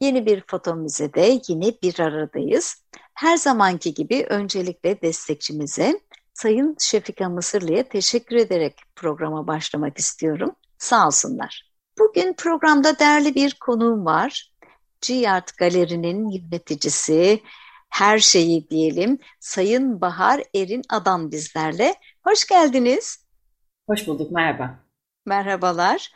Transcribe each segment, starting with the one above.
Yeni bir foto müzede yine bir aradayız. Her zamanki gibi öncelikle destekçimize Sayın Şefika Mısırlı'ya teşekkür ederek programa başlamak istiyorum. Sağ olsunlar. Bugün programda değerli bir konuğum var. G-Art Galeri'nin yöneticisi, her şeyi diyelim, Sayın Bahar Erin Adam bizlerle. Hoş geldiniz. Hoş bulduk, merhaba. Merhabalar.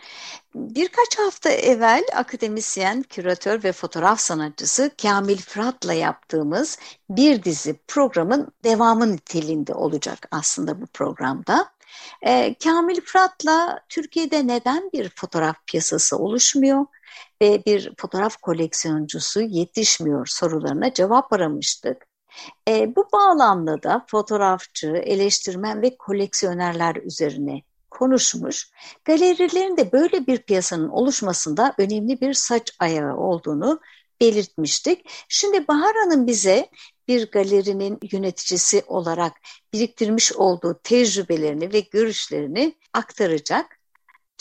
Birkaç hafta evvel akademisyen, küratör ve fotoğraf sanatçısı Kamil Fırat'la yaptığımız bir dizi programın devamı niteliğinde olacak aslında bu programda. E, Kamil Fırat'la Türkiye'de neden bir fotoğraf piyasası oluşmuyor ve bir fotoğraf koleksiyoncusu yetişmiyor sorularına cevap aramıştık. E, bu bağlamda da fotoğrafçı, eleştirmen ve koleksiyonerler üzerine konuşmuş. Galerilerin de böyle bir piyasanın oluşmasında önemli bir saç ayağı olduğunu belirtmiştik. Şimdi Bahar Hanım bize bir galerinin yöneticisi olarak biriktirmiş olduğu tecrübelerini ve görüşlerini aktaracak.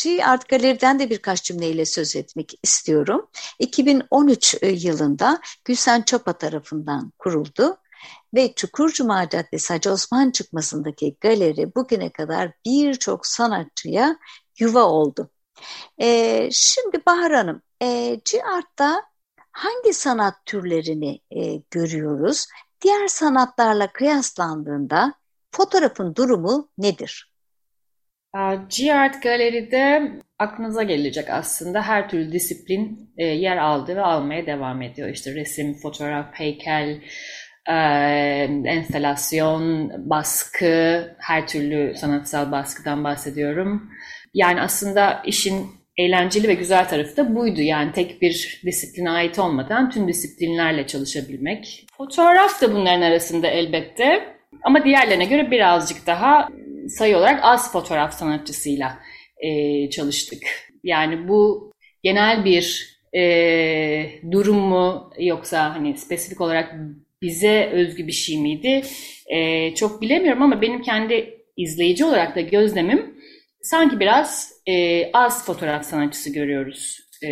G Art Galeri'den de birkaç cümleyle söz etmek istiyorum. 2013 yılında Gülsen Çapa tarafından kuruldu ve Çukurcuma Caddesi Hacı Osman çıkmasındaki galeri bugüne kadar birçok sanatçıya yuva oldu. Ee, şimdi Bahar Hanım, e, G-Art'ta hangi sanat türlerini e, görüyoruz? Diğer sanatlarla kıyaslandığında fotoğrafın durumu nedir? G-Art Galeri'de aklınıza gelecek aslında her türlü disiplin e, yer aldı ve almaya devam ediyor. İşte resim, fotoğraf, heykel, e, enstalasyon, baskı, her türlü sanatsal baskıdan bahsediyorum. Yani aslında işin eğlenceli ve güzel tarafı da buydu. Yani tek bir disipline ait olmadan tüm disiplinlerle çalışabilmek. Fotoğraf da bunların arasında elbette. Ama diğerlerine göre birazcık daha sayı olarak az fotoğraf sanatçısıyla e, çalıştık. Yani bu genel bir e, durum mu yoksa hani spesifik olarak bize özgü bir şey miydi? E, çok bilemiyorum ama benim kendi izleyici olarak da gözlemim sanki biraz e, az fotoğraf sanatçısı görüyoruz e,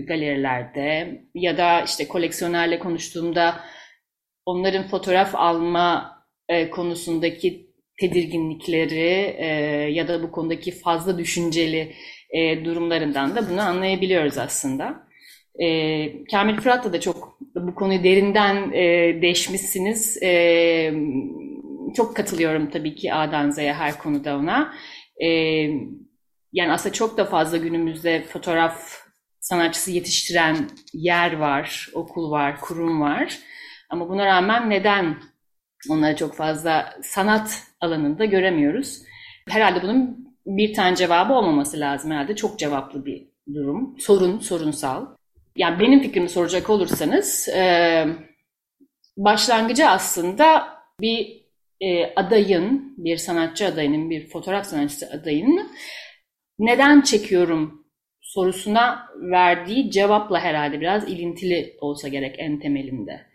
galerilerde ya da işte koleksiyonerle konuştuğumda onların fotoğraf alma e, konusundaki tedirginlikleri e, ya da bu konudaki fazla düşünceli e, durumlarından da bunu anlayabiliyoruz aslında. E, Kamil Fırat'la da çok bu konuyu derinden e, deşmişsiniz. E, çok katılıyorum tabii ki A'dan Z'ye her konuda ona. E, yani aslında çok da fazla günümüzde fotoğraf sanatçısı yetiştiren yer var, okul var, kurum var. Ama buna rağmen neden onları çok fazla sanat alanında göremiyoruz? Herhalde bunun bir tane cevabı olmaması lazım herhalde. Çok cevaplı bir durum. Sorun, sorunsal. Yani benim fikrimi soracak olursanız e, başlangıcı aslında bir e, adayın, bir sanatçı adayının, bir fotoğraf sanatçısı adayının neden çekiyorum sorusuna verdiği cevapla herhalde biraz ilintili olsa gerek en temelinde.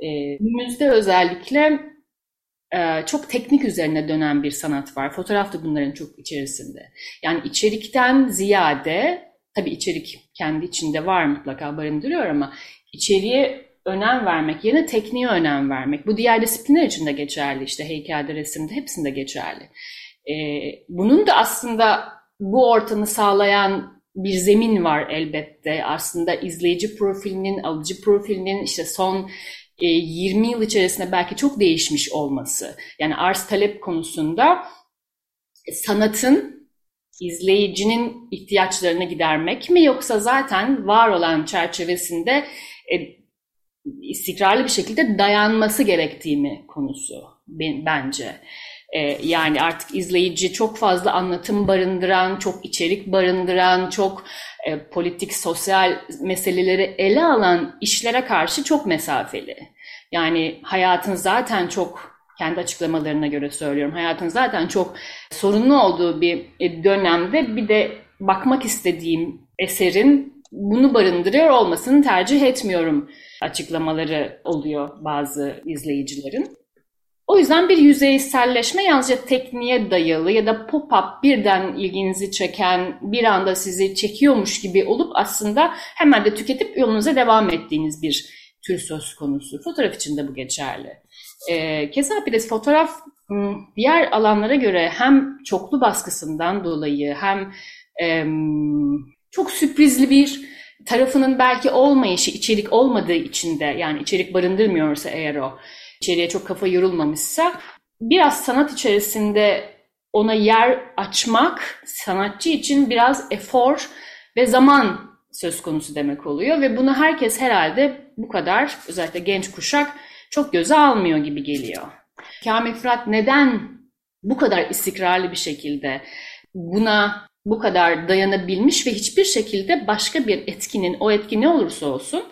E, günümüzde özellikle e, çok teknik üzerine dönen bir sanat var. Fotoğraf da bunların çok içerisinde. Yani içerikten ziyade Tabii içerik kendi içinde var mutlaka barındırıyor ama içeriye önem vermek yerine tekniğe önem vermek. Bu diğer disiplinler için de geçerli. İşte heykelde, resimde hepsinde geçerli. Ee, bunun da aslında bu ortamı sağlayan bir zemin var elbette. Aslında izleyici profilinin, alıcı profilinin işte son 20 e, yıl içerisinde belki çok değişmiş olması. Yani arz talep konusunda sanatın izleyicinin ihtiyaçlarını gidermek mi yoksa zaten var olan çerçevesinde e, istikrarlı bir şekilde dayanması gerektiği mi konusu ben, bence. E, yani artık izleyici çok fazla anlatım barındıran, çok içerik barındıran, çok e, politik, sosyal meseleleri ele alan işlere karşı çok mesafeli. Yani hayatın zaten çok kendi açıklamalarına göre söylüyorum. Hayatın zaten çok sorunlu olduğu bir dönemde bir de bakmak istediğim eserin bunu barındırıyor olmasını tercih etmiyorum açıklamaları oluyor bazı izleyicilerin. O yüzden bir yüzeyselleşme yalnızca tekniğe dayalı ya da pop-up birden ilginizi çeken, bir anda sizi çekiyormuş gibi olup aslında hemen de tüketip yolunuza devam ettiğiniz bir tür söz konusu. Fotoğraf için de bu geçerli. E, keza bir de fotoğraf diğer alanlara göre hem çoklu baskısından dolayı hem e, çok sürprizli bir tarafının belki olmayışı, içerik olmadığı için de yani içerik barındırmıyorsa eğer o içeriye çok kafa yorulmamışsa biraz sanat içerisinde ona yer açmak sanatçı için biraz efor ve zaman söz konusu demek oluyor ve bunu herkes herhalde bu kadar özellikle genç kuşak çok göze almıyor gibi geliyor. Kamil Fırat neden bu kadar istikrarlı bir şekilde buna bu kadar dayanabilmiş ve hiçbir şekilde başka bir etkinin, o etki ne olursa olsun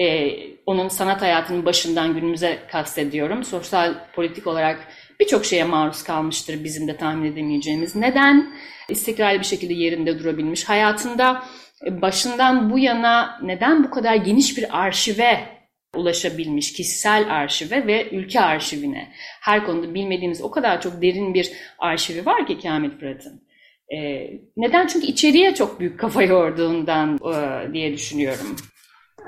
e, onun sanat hayatının başından günümüze kastediyorum. Sosyal, politik olarak birçok şeye maruz kalmıştır bizim de tahmin edemeyeceğimiz. Neden istikrarlı bir şekilde yerinde durabilmiş? Hayatında başından bu yana neden bu kadar geniş bir arşive ulaşabilmiş, kişisel arşive ve ülke arşivine? Her konuda bilmediğimiz o kadar çok derin bir arşivi var ki Kamil Fırat'ın. Ee, neden? Çünkü içeriye çok büyük kafa yorduğundan e, diye düşünüyorum.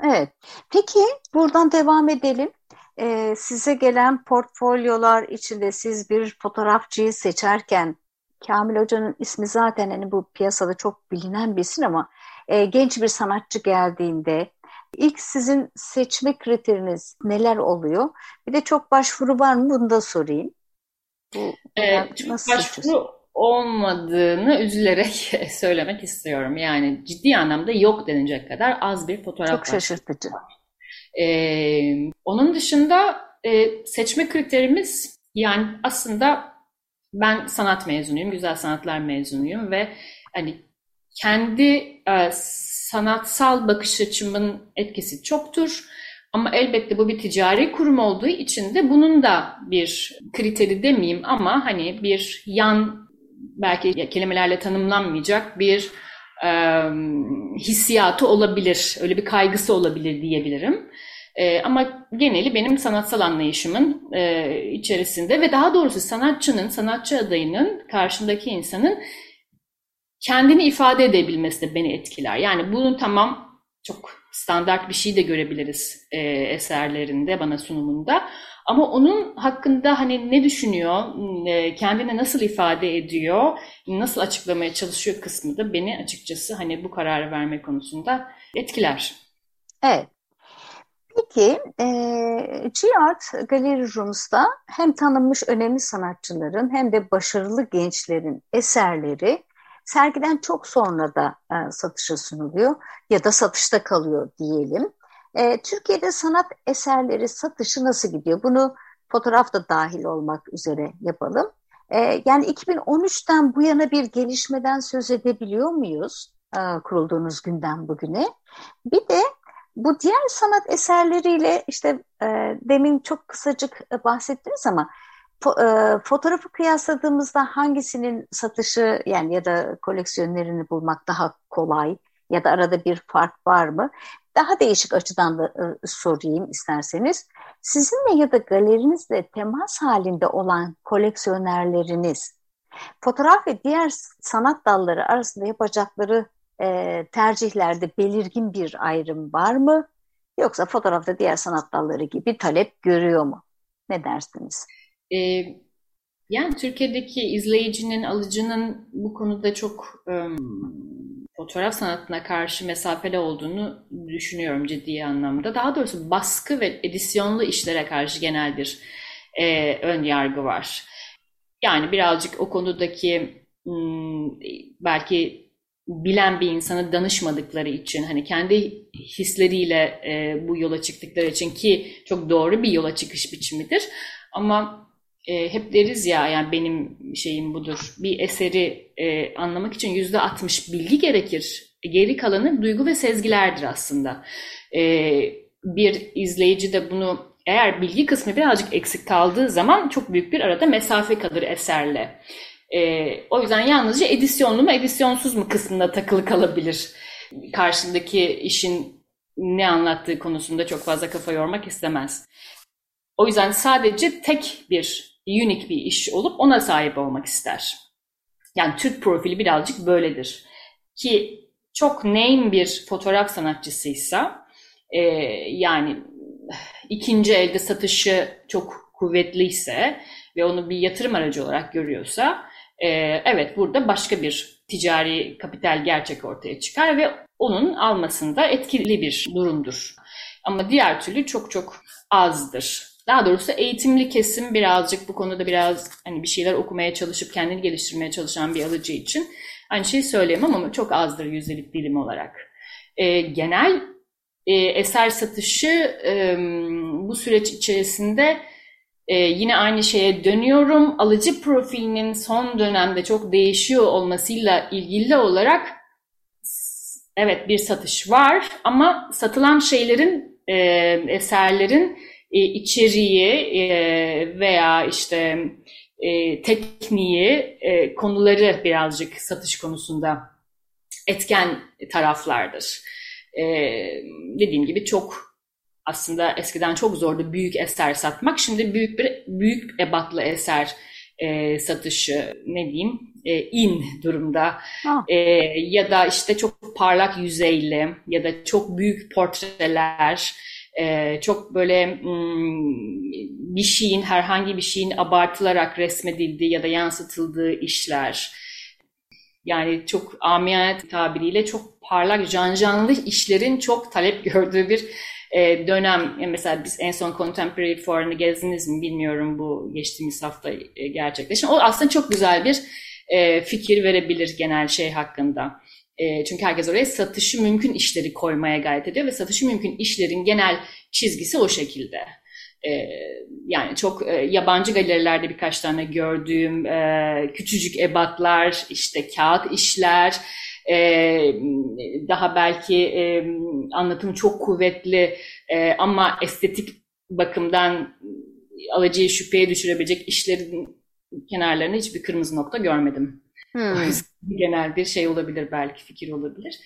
Evet. Peki buradan devam edelim. Ee, size gelen portfolyolar içinde siz bir fotoğrafçıyı seçerken Kamil Hoca'nın ismi zaten hani bu piyasada çok bilinen bir isim ama e, genç bir sanatçı geldiğinde ilk sizin seçme kriteriniz neler oluyor? Bir de çok başvuru var mı bunu da sorayım. Bu, ee, nasıl başvuru olmadığını üzülerek söylemek istiyorum. Yani ciddi anlamda yok denilecek kadar az bir fotoğraf Çok şaşırtıcı. Ee, onun dışında e, seçme kriterimiz yani aslında ben sanat mezunuyum, güzel sanatlar mezunuyum ve hani kendi e, sanatsal bakış açımın etkisi çoktur. Ama elbette bu bir ticari kurum olduğu için de bunun da bir kriteri demeyeyim ama hani bir yan belki kelimelerle tanımlanmayacak bir e, hissiyatı olabilir, öyle bir kaygısı olabilir diyebilirim. E, ama geneli benim sanatsal anlayışımın e, içerisinde ve daha doğrusu sanatçının, sanatçı adayının, karşındaki insanın kendini ifade edebilmesi de beni etkiler. Yani bunun tamam çok standart bir şey de görebiliriz e, eserlerinde, bana sunumunda. Ama onun hakkında hani ne düşünüyor, e, kendini nasıl ifade ediyor, nasıl açıklamaya çalışıyor kısmı da beni açıkçası hani bu kararı verme konusunda etkiler. Evet. Peki, e, G-Art Gallery Rooms'da hem tanınmış önemli sanatçıların hem de başarılı gençlerin eserleri sergiden çok sonra da e, satışa sunuluyor ya da satışta kalıyor diyelim. E, Türkiye'de sanat eserleri satışı nasıl gidiyor? Bunu fotoğraf da dahil olmak üzere yapalım. E, yani 2013'ten bu yana bir gelişmeden söz edebiliyor muyuz? E, kurulduğunuz günden bugüne. Bir de bu diğer sanat eserleriyle işte e, demin çok kısacık bahsettiniz ama e, fotoğrafı kıyasladığımızda hangisinin satışı yani ya da koleksiyonerini bulmak daha kolay ya da arada bir fark var mı? Daha değişik açıdan da e, sorayım isterseniz. Sizinle ya da galerinizle temas halinde olan koleksiyonerleriniz fotoğraf ve diğer sanat dalları arasında yapacakları e, tercihlerde belirgin bir ayrım var mı? Yoksa fotoğrafta diğer sanat dalları gibi talep görüyor mu? Ne dersiniz? Ee, yani Türkiye'deki izleyicinin, alıcının bu konuda çok um, fotoğraf sanatına karşı mesafeli olduğunu düşünüyorum ciddi anlamda. Daha doğrusu baskı ve edisyonlu işlere karşı genel bir e, ön yargı var. Yani birazcık o konudaki belki bilen bir insana danışmadıkları için hani kendi hisleriyle e, bu yola çıktıkları için ki çok doğru bir yola çıkış biçimidir. Ama e, hep deriz ya yani benim şeyim budur. Bir eseri e, anlamak için yüzde altmış bilgi gerekir. Geri kalanı duygu ve sezgilerdir aslında. E, bir izleyici de bunu eğer bilgi kısmı birazcık eksik kaldığı zaman çok büyük bir arada mesafe kalır eserle. E, o yüzden yalnızca edisyonlu mu edisyonsuz mu kısmında takılı kalabilir. Karşındaki işin ne anlattığı konusunda çok fazla kafa yormak istemez. O yüzden sadece tek bir, unique bir iş olup ona sahip olmak ister. Yani Türk profili birazcık böyledir. Ki çok name bir fotoğraf sanatçısıysa e, yani ikinci elde satışı çok kuvvetliyse ve onu bir yatırım aracı olarak görüyorsa e, evet burada başka bir ticari kapital gerçek ortaya çıkar ve onun almasında etkili bir durumdur. Ama diğer türlü çok çok azdır. Daha doğrusu eğitimli kesim birazcık bu konuda biraz hani bir şeyler okumaya çalışıp kendini geliştirmeye çalışan bir alıcı için aynı şeyi söyleyemem ama çok azdır yüzdelik dilim olarak. E, genel e, eser satışı e, bu süreç içerisinde e, yine aynı şeye dönüyorum. Alıcı profilinin son dönemde çok değişiyor olmasıyla ilgili olarak evet bir satış var ama satılan şeylerin, e, eserlerin e, içeriği e, veya işte e, tekniği, e, konuları birazcık satış konusunda etken taraflardır. E, dediğim gibi çok aslında eskiden çok zordu büyük eser satmak. Şimdi büyük bir büyük ebatlı eser e, satışı ne diyeyim e, in durumda e, ya da işte çok parlak yüzeyli ya da çok büyük portreler e, çok böyle hmm, bir şeyin herhangi bir şeyin abartılarak resmedildiği ya da yansıtıldığı işler yani çok amiyane tabiriyle çok parlak cancanlı işlerin çok talep gördüğü bir e, dönem. Mesela biz en son Contemporary Fuarı'nı gezdiniz mi bilmiyorum bu geçtiğimiz hafta e, gerçekleşen. O aslında çok güzel bir e, fikir verebilir genel şey hakkında. E, çünkü herkes oraya satışı mümkün işleri koymaya gayret ediyor ve satışı mümkün işlerin genel çizgisi o şekilde. E, yani çok e, yabancı galerilerde birkaç tane gördüğüm e, küçücük ebatlar, işte kağıt işler, e, daha belki e, anlatımı çok kuvvetli e, ama estetik bakımdan alıcıyı şüpheye düşürebilecek işlerin kenarlarında hiçbir kırmızı nokta görmedim. Hmm. Genel bir şey olabilir belki fikir olabilir.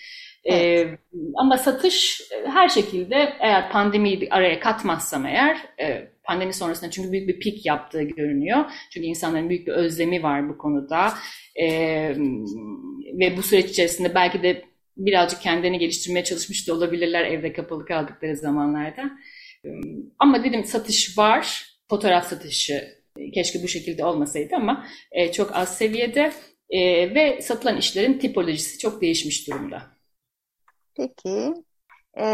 Evet. Ee, ama satış her şekilde eğer pandemiyi araya katmazsam eğer e, pandemi sonrasında çünkü büyük bir pik yaptığı görünüyor. Çünkü insanların büyük bir özlemi var bu konuda. E, ve bu süreç içerisinde belki de birazcık kendini geliştirmeye çalışmış da olabilirler evde kapalı kaldıkları zamanlarda. E, ama dedim satış var. Fotoğraf satışı keşke bu şekilde olmasaydı ama e, çok az seviyede. E, ve satılan işlerin tipolojisi çok değişmiş durumda. Peki. E,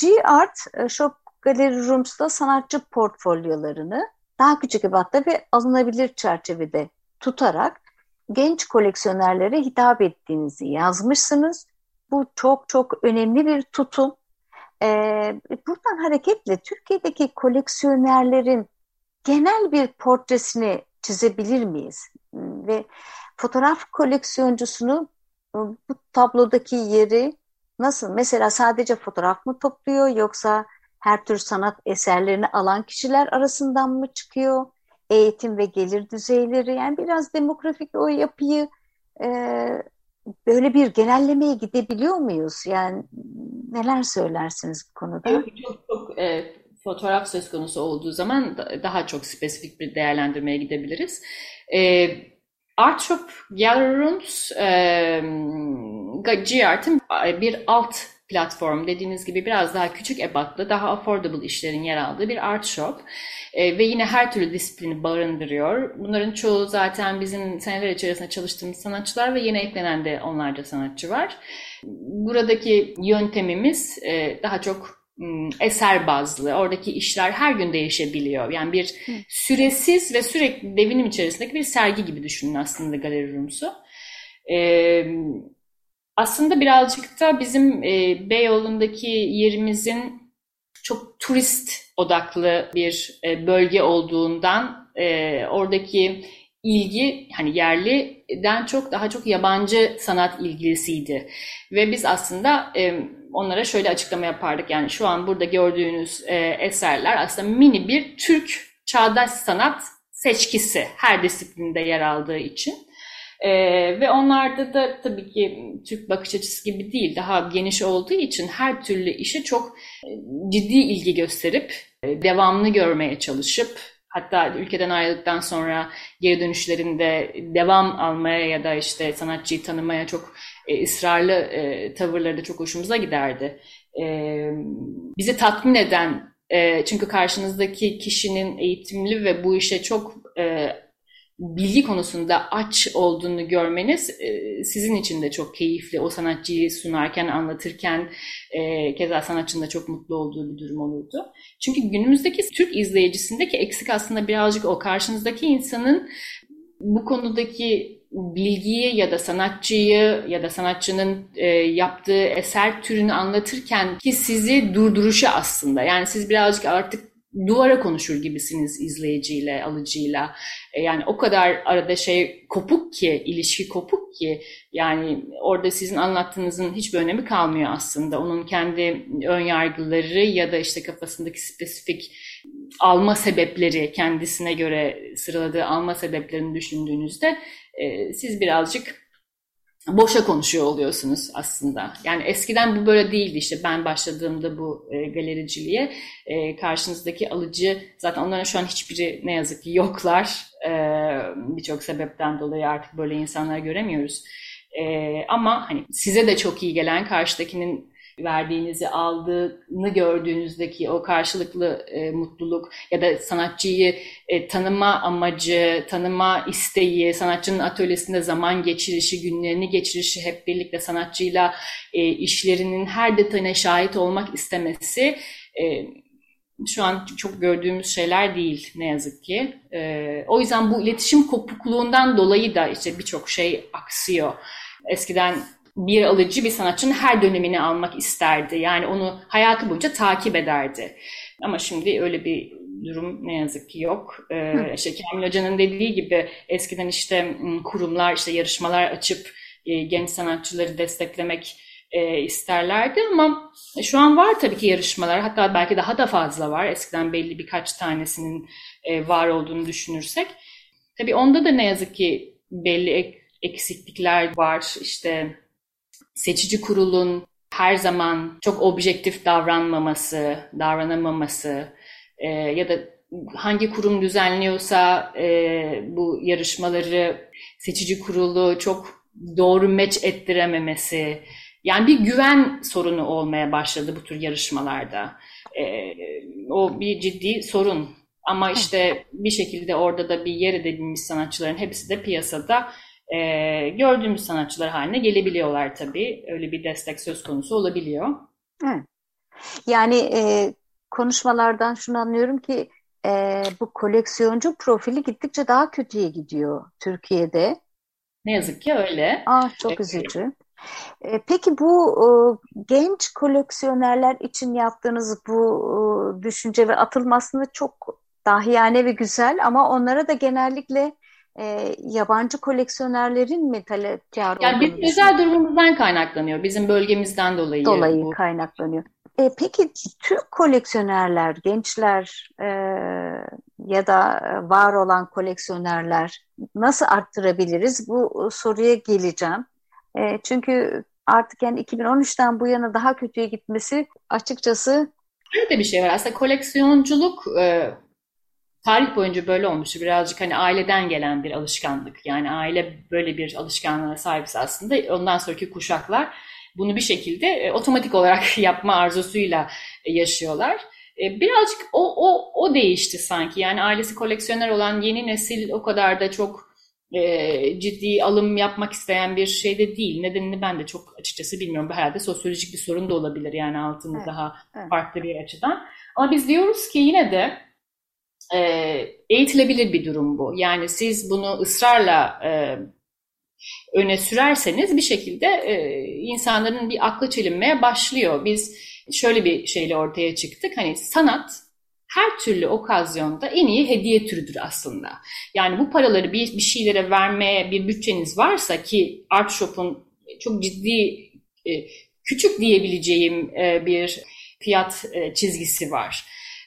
G-Art Shop Gallery Rooms'da sanatçı portfolyolarını daha küçük ebatta ve alınabilir çerçevede tutarak genç koleksiyonerlere hitap ettiğinizi yazmışsınız. Bu çok çok önemli bir tutum. Ee, buradan hareketle Türkiye'deki koleksiyonerlerin genel bir portresini çizebilir miyiz? Ve fotoğraf koleksiyoncusunu bu tablodaki yeri nasıl? Mesela sadece fotoğraf mı topluyor yoksa her tür sanat eserlerini alan kişiler arasından mı çıkıyor? Eğitim ve gelir düzeyleri yani biraz demografik o yapıyı e, böyle bir genellemeye gidebiliyor muyuz? Yani neler söylersiniz bu konuda? Çok çok e, fotoğraf söz konusu olduğu zaman daha çok spesifik bir değerlendirmeye gidebiliriz. E, Art Shop Gallery Rooms e, G-Art'ın bir alt platform dediğiniz gibi biraz daha küçük ebatlı, daha affordable işlerin yer aldığı bir art shop. E, ve yine her türlü disiplini barındırıyor. Bunların çoğu zaten bizim seneler içerisinde çalıştığımız sanatçılar ve yeni eklenen de onlarca sanatçı var. Buradaki yöntemimiz e, daha çok eser bazlı. Oradaki işler her gün değişebiliyor. Yani bir süresiz ve sürekli devinim içerisindeki bir sergi gibi düşünün aslında Galeri Rooms'u. Ee, aslında birazcık da bizim e, Beyoğlu'ndaki yerimizin çok turist odaklı bir e, bölge olduğundan e, oradaki ilgi hani yerliden çok daha çok yabancı sanat ilgilisiydi. Ve biz aslında e, onlara şöyle açıklama yapardık. Yani şu an burada gördüğünüz e, eserler aslında mini bir Türk çağdaş sanat seçkisi her disiplinde yer aldığı için. Ee, ve onlarda da tabii ki Türk bakış açısı gibi değil, daha geniş olduğu için her türlü işe çok e, ciddi ilgi gösterip, e, devamlı görmeye çalışıp, hatta ülkeden ayrıldıktan sonra geri dönüşlerinde devam almaya ya da işte sanatçıyı tanımaya çok e, ısrarlı e, tavırları da çok hoşumuza giderdi. E, bizi tatmin eden, e, çünkü karşınızdaki kişinin eğitimli ve bu işe çok e, bilgi konusunda aç olduğunu görmeniz e, sizin için de çok keyifli. O sanatçıyı sunarken, anlatırken e, keza sanatçının da çok mutlu olduğu bir durum olurdu. Çünkü günümüzdeki Türk izleyicisindeki eksik aslında birazcık o karşınızdaki insanın bu konudaki bilgiyi ya da sanatçıyı ya da sanatçının e, yaptığı eser türünü anlatırken ki sizi durduruşu aslında. Yani siz birazcık artık duvara konuşur gibisiniz izleyiciyle, alıcıyla. E, yani o kadar arada şey kopuk ki, ilişki kopuk ki yani orada sizin anlattığınızın hiçbir önemi kalmıyor aslında. Onun kendi ön yargıları ya da işte kafasındaki spesifik alma sebepleri kendisine göre sıraladığı alma sebeplerini düşündüğünüzde e, siz birazcık boşa konuşuyor oluyorsunuz aslında. Yani eskiden bu böyle değildi işte ben başladığımda bu e, galericiliğe e, karşınızdaki alıcı zaten onların şu an hiçbiri ne yazık ki yoklar. E, Birçok sebepten dolayı artık böyle insanlar göremiyoruz. E, ama hani size de çok iyi gelen karşıdakinin verdiğinizi aldığını gördüğünüzdeki o karşılıklı e, mutluluk ya da sanatçıyı e, tanıma amacı, tanıma isteği, sanatçının atölyesinde zaman geçirişi, günlerini geçirişi, hep birlikte sanatçıyla e, işlerinin her detayına şahit olmak istemesi e, şu an çok gördüğümüz şeyler değil ne yazık ki. E, o yüzden bu iletişim kopukluğundan dolayı da işte birçok şey aksıyor. Eskiden bir alıcı bir sanatçının her dönemini almak isterdi. Yani onu hayatı boyunca takip ederdi. Ama şimdi öyle bir durum ne yazık ki yok. Ee, işte Kamil Hoca'nın dediği gibi eskiden işte kurumlar işte yarışmalar açıp e, genç sanatçıları desteklemek e, isterlerdi ama şu an var tabii ki yarışmalar hatta belki daha da fazla var. Eskiden belli birkaç tanesinin e, var olduğunu düşünürsek. Tabii onda da ne yazık ki belli ek, eksiklikler var. İşte seçici kurulun her zaman çok objektif davranmaması, davranamaması e, ya da hangi kurum düzenliyorsa e, bu yarışmaları seçici kurulu çok doğru meç ettirememesi. Yani bir güven sorunu olmaya başladı bu tür yarışmalarda. E, o bir ciddi sorun. Ama işte bir şekilde orada da bir yer edilmiş sanatçıların hepsi de piyasada e, gördüğümüz sanatçılar haline gelebiliyorlar tabii. Öyle bir destek söz konusu olabiliyor. Yani e, konuşmalardan şunu anlıyorum ki e, bu koleksiyoncu profili gittikçe daha kötüye gidiyor Türkiye'de. Ne yazık ki öyle. Ah çok üzücü. E, peki bu e, genç koleksiyonerler için yaptığınız bu e, düşünce ve atılmasını çok dahiyane ve güzel ama onlara da genellikle e, yabancı koleksiyonerlerin mi talepkar yani bizim özel durumumuzdan kaynaklanıyor. Bizim bölgemizden dolayı. Dolayı bu. kaynaklanıyor. E, peki Türk koleksiyonerler, gençler e, ya da var olan koleksiyonerler nasıl arttırabiliriz? Bu soruya geleceğim. E, çünkü artık yani 2013'ten bu yana daha kötüye gitmesi açıkçası Öyle de bir şey var. Aslında koleksiyonculuk e, tarih boyunca böyle olmuştur. Birazcık hani aileden gelen bir alışkanlık. Yani aile böyle bir alışkanlığa sahipse aslında ondan sonraki kuşaklar bunu bir şekilde e, otomatik olarak yapma arzusuyla e, yaşıyorlar. E, birazcık o, o, o değişti sanki. Yani ailesi koleksiyoner olan yeni nesil o kadar da çok e, ciddi alım yapmak isteyen bir şey de değil. Nedenini ben de çok açıkçası bilmiyorum. Herhalde sosyolojik bir sorun da olabilir yani altında evet, daha evet. farklı bir açıdan. Ama biz diyoruz ki yine de e, eğitilebilir bir durum bu. Yani siz bunu ısrarla e, öne sürerseniz bir şekilde e, insanların bir aklı çelinmeye başlıyor. Biz şöyle bir şeyle ortaya çıktık. Hani sanat her türlü okazyonda en iyi hediye türüdür aslında. Yani bu paraları bir, bir şeylere vermeye bir bütçeniz varsa ki Art Shop'un çok ciddi e, küçük diyebileceğim e, bir fiyat e, çizgisi var.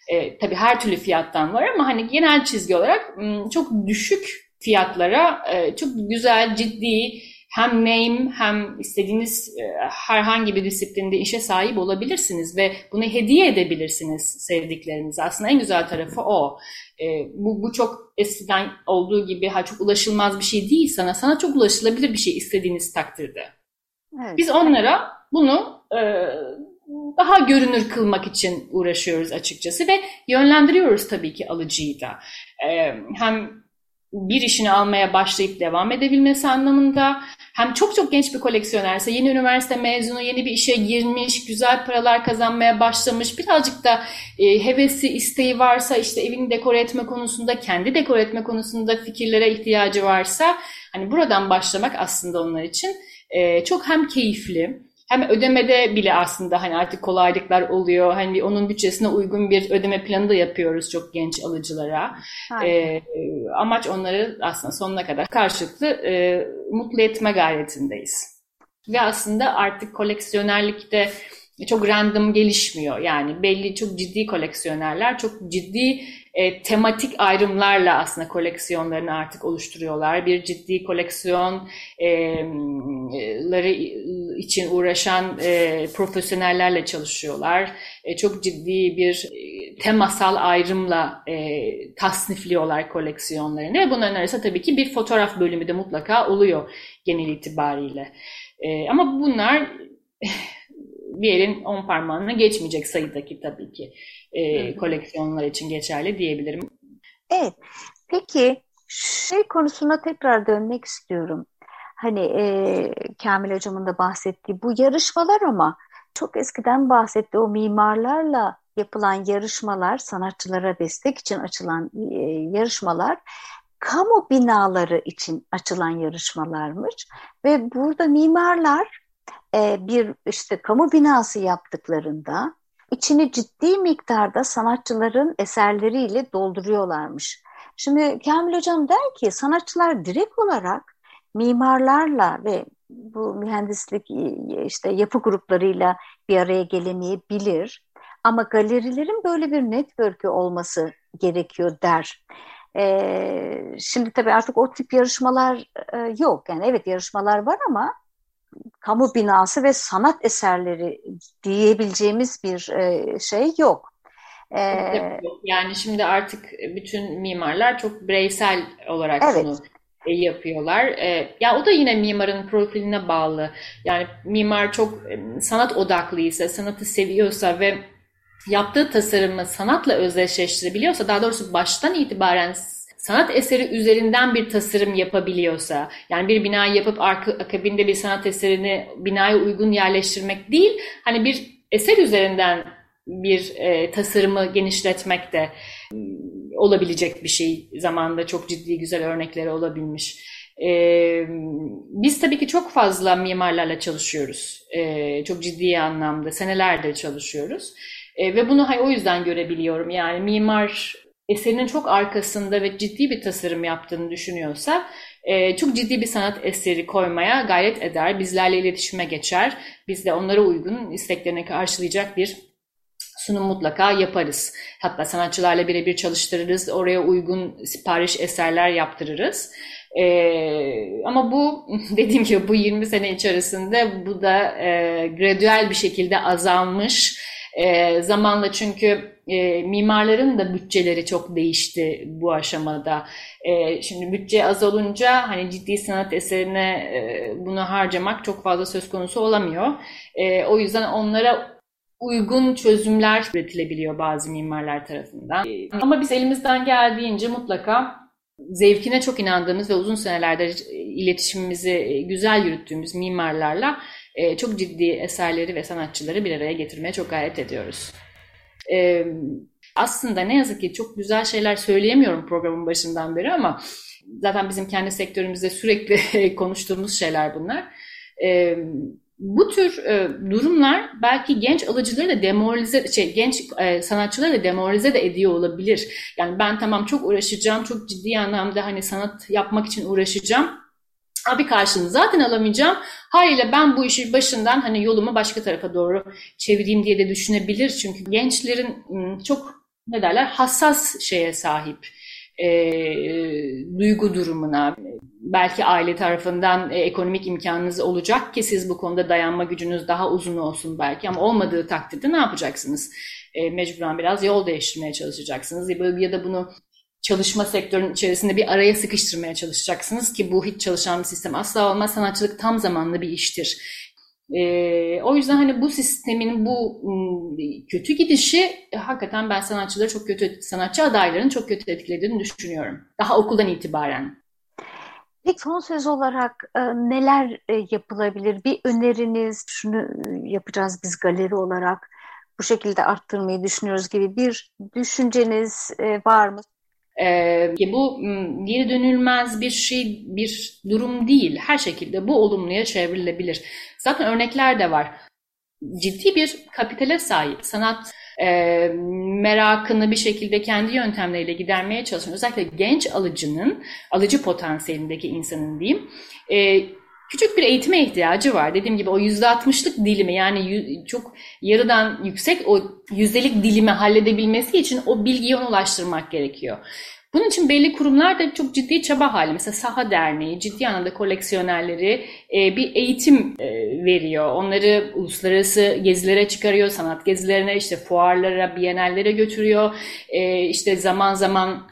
E, tabii her türlü fiyattan var ama hani genel çizgi olarak çok düşük fiyatlara e, çok güzel, ciddi hem name hem istediğiniz e, herhangi bir disiplinde işe sahip olabilirsiniz ve bunu hediye edebilirsiniz sevdiklerinize. Aslında en güzel tarafı o. E, bu, bu çok eskiden olduğu gibi ha çok ulaşılmaz bir şey değil sana. Sana çok ulaşılabilir bir şey istediğiniz takdirde. Evet. Biz onlara bunu e, daha görünür kılmak için uğraşıyoruz açıkçası ve yönlendiriyoruz tabii ki alıcıyı da. Hem bir işini almaya başlayıp devam edebilmesi anlamında hem çok çok genç bir koleksiyonerse yeni üniversite mezunu yeni bir işe girmiş güzel paralar kazanmaya başlamış birazcık da e, hevesi isteği varsa işte evini dekore etme konusunda kendi dekore etme konusunda fikirlere ihtiyacı varsa hani buradan başlamak aslında onlar için e, çok hem keyifli hem ödemede bile aslında hani artık kolaylıklar oluyor. Hani onun bütçesine uygun bir ödeme planı da yapıyoruz çok genç alıcılara. E, amaç onları aslında sonuna kadar karşılıklı e, mutlu etme gayretindeyiz. Ve aslında artık koleksiyonerlikte çok random gelişmiyor. Yani belli çok ciddi koleksiyonerler çok ciddi e, tematik ayrımlarla aslında koleksiyonlarını artık oluşturuyorlar. Bir ciddi koleksiyonları için uğraşan e, profesyonellerle çalışıyorlar. E, çok ciddi bir e, temasal ayrımla e, tasnifliyorlar koleksiyonlarını. Ve bunların arasında tabii ki bir fotoğraf bölümü de mutlaka oluyor genel itibariyle. E, ama bunlar bir elin on parmağına geçmeyecek sayıdaki tabii ki e, koleksiyonlar için geçerli diyebilirim. Evet. Peki şey konusuna tekrar dönmek istiyorum. Hani e, Kamil Hocam'ın da bahsettiği bu yarışmalar ama çok eskiden bahsetti o mimarlarla yapılan yarışmalar, sanatçılara destek için açılan e, yarışmalar kamu binaları için açılan yarışmalarmış ve burada mimarlar e, bir işte kamu binası yaptıklarında içini ciddi miktarda sanatçıların eserleriyle dolduruyorlarmış. Şimdi Kamil Hocam der ki sanatçılar direkt olarak mimarlarla ve bu mühendislik işte yapı gruplarıyla bir araya gelemeyebilir. Ama galerilerin böyle bir network'ü olması gerekiyor der. Ee, şimdi tabii artık o tip yarışmalar e, yok. Yani evet yarışmalar var ama kamu binası ve sanat eserleri diyebileceğimiz bir e, şey yok. Ee, yani şimdi artık bütün mimarlar çok bireysel olarak evet. bunu e, yapıyorlar. E, ya o da yine mimarın profiline bağlı. Yani mimar çok e, sanat odaklıysa, sanatı seviyorsa ve yaptığı tasarımı sanatla özdeşleştirebiliyorsa, daha doğrusu baştan itibaren sanat eseri üzerinden bir tasarım yapabiliyorsa, yani bir binayı yapıp arka, akabinde bir sanat eserini binaya uygun yerleştirmek değil, hani bir eser üzerinden bir e, tasarımı genişletmek de ıı, olabilecek bir şey. Zamanında çok ciddi güzel örnekleri olabilmiş. E, biz tabii ki çok fazla mimarlarla çalışıyoruz. E, çok ciddi anlamda senelerdir çalışıyoruz. E, ve bunu o yüzden görebiliyorum. Yani mimar eserinin çok arkasında ve ciddi bir tasarım yaptığını düşünüyorsa e, çok ciddi bir sanat eseri koymaya gayret eder. Bizlerle iletişime geçer. Biz de onlara uygun isteklerini karşılayacak bir sunum mutlaka yaparız. Hatta sanatçılarla birebir çalıştırırız. Oraya uygun sipariş eserler yaptırırız. Ee, ama bu dediğim gibi bu 20 sene içerisinde bu da e, gradual bir şekilde azalmış. E, zamanla çünkü e, mimarların da bütçeleri çok değişti bu aşamada. E, şimdi bütçe az olunca hani ciddi sanat eserine e, bunu harcamak çok fazla söz konusu olamıyor. E, o yüzden onlara uygun çözümler üretilebiliyor bazı mimarlar tarafından. E, ama biz elimizden geldiğince mutlaka zevkine çok inandığımız ve uzun senelerdir iletişimimizi güzel yürüttüğümüz mimarlarla e, çok ciddi eserleri ve sanatçıları bir araya getirmeye çok gayret ediyoruz. E, aslında ne yazık ki çok güzel şeyler söyleyemiyorum programın başından beri ama zaten bizim kendi sektörümüzde sürekli konuştuğumuz şeyler bunlar. E, bu tür e, durumlar belki genç alıcıları da demoralize, şey, genç e, sanatçıları da demoralize de ediyor olabilir. Yani ben tamam çok uğraşacağım, çok ciddi anlamda hani sanat yapmak için uğraşacağım. Abi karşılığını zaten alamayacağım. Haliyle ben bu işi başından hani yolumu başka tarafa doğru çevireyim diye de düşünebilir. Çünkü gençlerin çok ne derler hassas şeye sahip e, duygu durumuna, belki aile tarafından e, ekonomik imkanınız olacak ki siz bu konuda dayanma gücünüz daha uzun olsun belki ama olmadığı takdirde ne yapacaksınız? E, mecburen biraz yol değiştirmeye çalışacaksınız ya da bunu çalışma sektörünün içerisinde bir araya sıkıştırmaya çalışacaksınız ki bu hiç çalışan bir sistem asla olmaz. Sanatçılık tam zamanlı bir iştir. E, o yüzden hani bu sistemin bu kötü gidişi e, hakikaten ben sanatçıları çok kötü, sanatçı adayların çok kötü etkilediğini düşünüyorum. Daha okuldan itibaren. Peki son söz olarak e, neler e, yapılabilir? Bir öneriniz, şunu e, yapacağız biz galeri olarak, bu şekilde arttırmayı düşünüyoruz gibi bir düşünceniz e, var mı? Ee, bu geri dönülmez bir şey, bir durum değil. Her şekilde bu olumluya çevrilebilir. Zaten örnekler de var. Ciddi bir kapitale sahip sanat e, merakını bir şekilde kendi yöntemleriyle gidermeye çalışan özellikle genç alıcının, alıcı potansiyelindeki insanın diyeyim, e, küçük bir eğitime ihtiyacı var. Dediğim gibi o yüzde altmışlık dilimi yani çok yarıdan yüksek o yüzdelik dilimi halledebilmesi için o bilgiyi ona ulaştırmak gerekiyor. Bunun için belli kurumlar da çok ciddi çaba hali. Mesela Saha Derneği ciddi anlamda koleksiyonerleri e, bir eğitim e, veriyor. Onları uluslararası gezilere çıkarıyor, sanat gezilerine, işte fuarlara, bienallere götürüyor. E, işte zaman zaman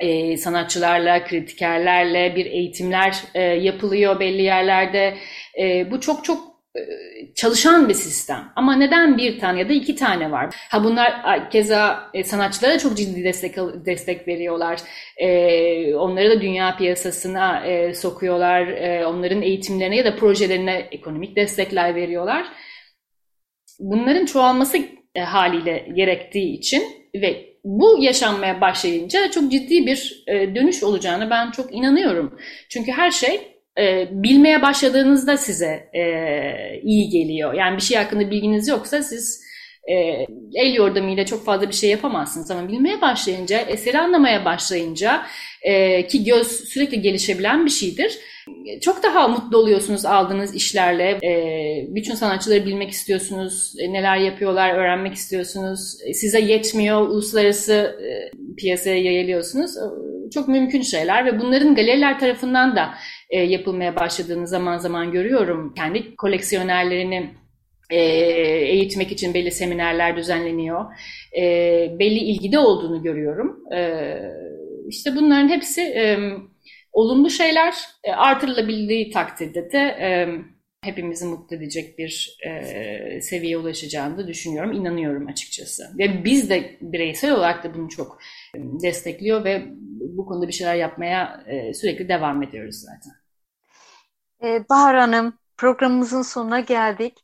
e, sanatçılarla, kritikerlerle bir eğitimler e, yapılıyor belli yerlerde. E, bu çok çok e, çalışan bir sistem. Ama neden bir tane ya da iki tane var? Ha bunlar keza e, sanatçılara çok ciddi destek destek veriyorlar. E, onları da dünya piyasasına e, sokuyorlar. Onların eğitimlerine ya da projelerine ekonomik destekler veriyorlar. Bunların çoğalması haliyle gerektiği için ve bu yaşanmaya başlayınca çok ciddi bir e, dönüş olacağını ben çok inanıyorum. Çünkü her şey e, bilmeye başladığınızda size e, iyi geliyor. Yani bir şey hakkında bilginiz yoksa siz e, el yordamıyla çok fazla bir şey yapamazsınız ama bilmeye başlayınca, eseri anlamaya başlayınca e, ki göz sürekli gelişebilen bir şeydir. Çok daha mutlu oluyorsunuz aldığınız işlerle. E, bütün sanatçıları bilmek istiyorsunuz, e, neler yapıyorlar öğrenmek istiyorsunuz. E, size yetmiyor, uluslararası e, piyasaya yayılıyorsunuz. Çok mümkün şeyler ve bunların galeriler tarafından da yapılmaya başladığını zaman zaman görüyorum. Kendi koleksiyonerlerini eğitmek için belli seminerler düzenleniyor. E, belli ilgide olduğunu görüyorum. E, işte bunların hepsi olumlu şeyler e, artırılabildiği takdirde de e, hepimizi mutlu edecek bir e, seviyeye ulaşacağını da düşünüyorum, inanıyorum açıkçası. Ve biz de bireysel olarak da bunu çok e, destekliyor ve bu konuda bir şeyler yapmaya e, sürekli devam ediyoruz zaten. Ee, Bahar Hanım, programımızın sonuna geldik.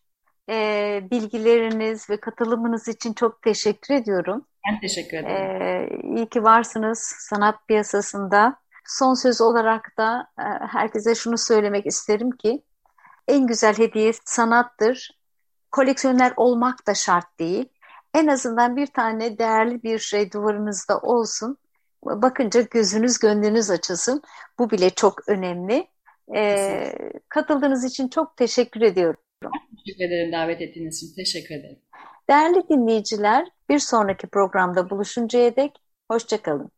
Ee, bilgileriniz ve katılımınız için çok teşekkür ediyorum. Ben teşekkür ederim. Ee, iyi ki varsınız sanat piyasasında. Son söz olarak da e, herkese şunu söylemek isterim ki en güzel hediye sanattır. Koleksiyoner olmak da şart değil. En azından bir tane değerli bir şey duvarınızda olsun. Bakınca gözünüz gönlünüz açılsın. Bu bile çok önemli. Ee, katıldığınız için çok teşekkür ediyorum. Teşekkür ederim davet ettiğiniz için. Teşekkür ederim. Değerli dinleyiciler, bir sonraki programda buluşuncaya dek hoşçakalın.